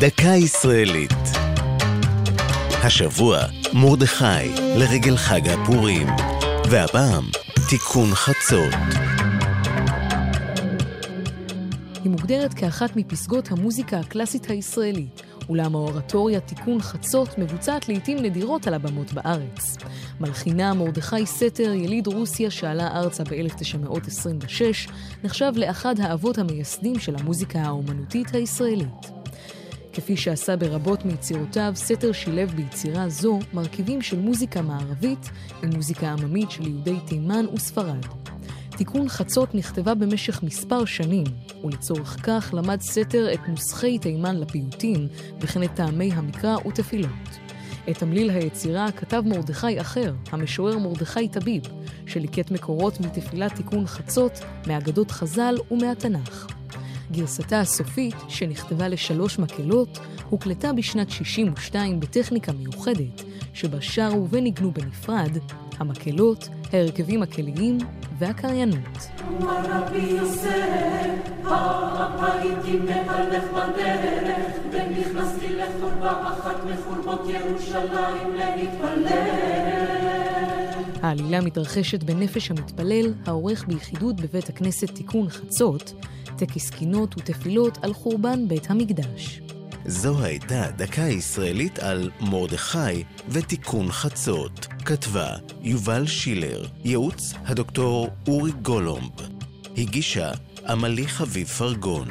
דקה ישראלית. השבוע מרדכי לרגל חג הפורים, והפעם תיקון חצות. היא מוגדרת כאחת מפסגות המוזיקה הקלאסית הישראלית, אולם האורטוריה תיקון חצות מבוצעת לעיתים נדירות על הבמות בארץ. מלחינה מרדכי סתר, יליד רוסיה שעלה ארצה ב-1926, נחשב לאחד האבות המייסדים של המוזיקה האומנותית הישראלית. כפי שעשה ברבות מיצירותיו, סתר שילב ביצירה זו מרכיבים של מוזיקה מערבית עם מוזיקה עממית של יהודי תימן וספרד. תיקון חצות נכתבה במשך מספר שנים, ולצורך כך למד סתר את נוסחי תימן לפיוטים, וכן את טעמי המקרא ותפילות. את תמליל היצירה כתב מרדכי אחר, המשורר מרדכי טביב, שליקט מקורות מתפילת תיקון חצות, מאגדות חז"ל ומהתנ"ך. גרסתה הסופית, שנכתבה לשלוש מקהלות, הוקלטה בשנת 62 בטכניקה מיוחדת, שבה שרו וניגנו בנפרד המקהלות, ההרכבים הכליים והקריינות. העלילה מתרחשת בנפש המתפלל, העורך ביחידות בבית הכנסת תיקון חצות, טקס קינות ותפילות על חורבן בית המקדש. זו הייתה דקה ישראלית על מרדכי ותיקון חצות. כתבה יובל שילר, ייעוץ הדוקטור אורי גולומב. הגישה עמלי חביב פרגון.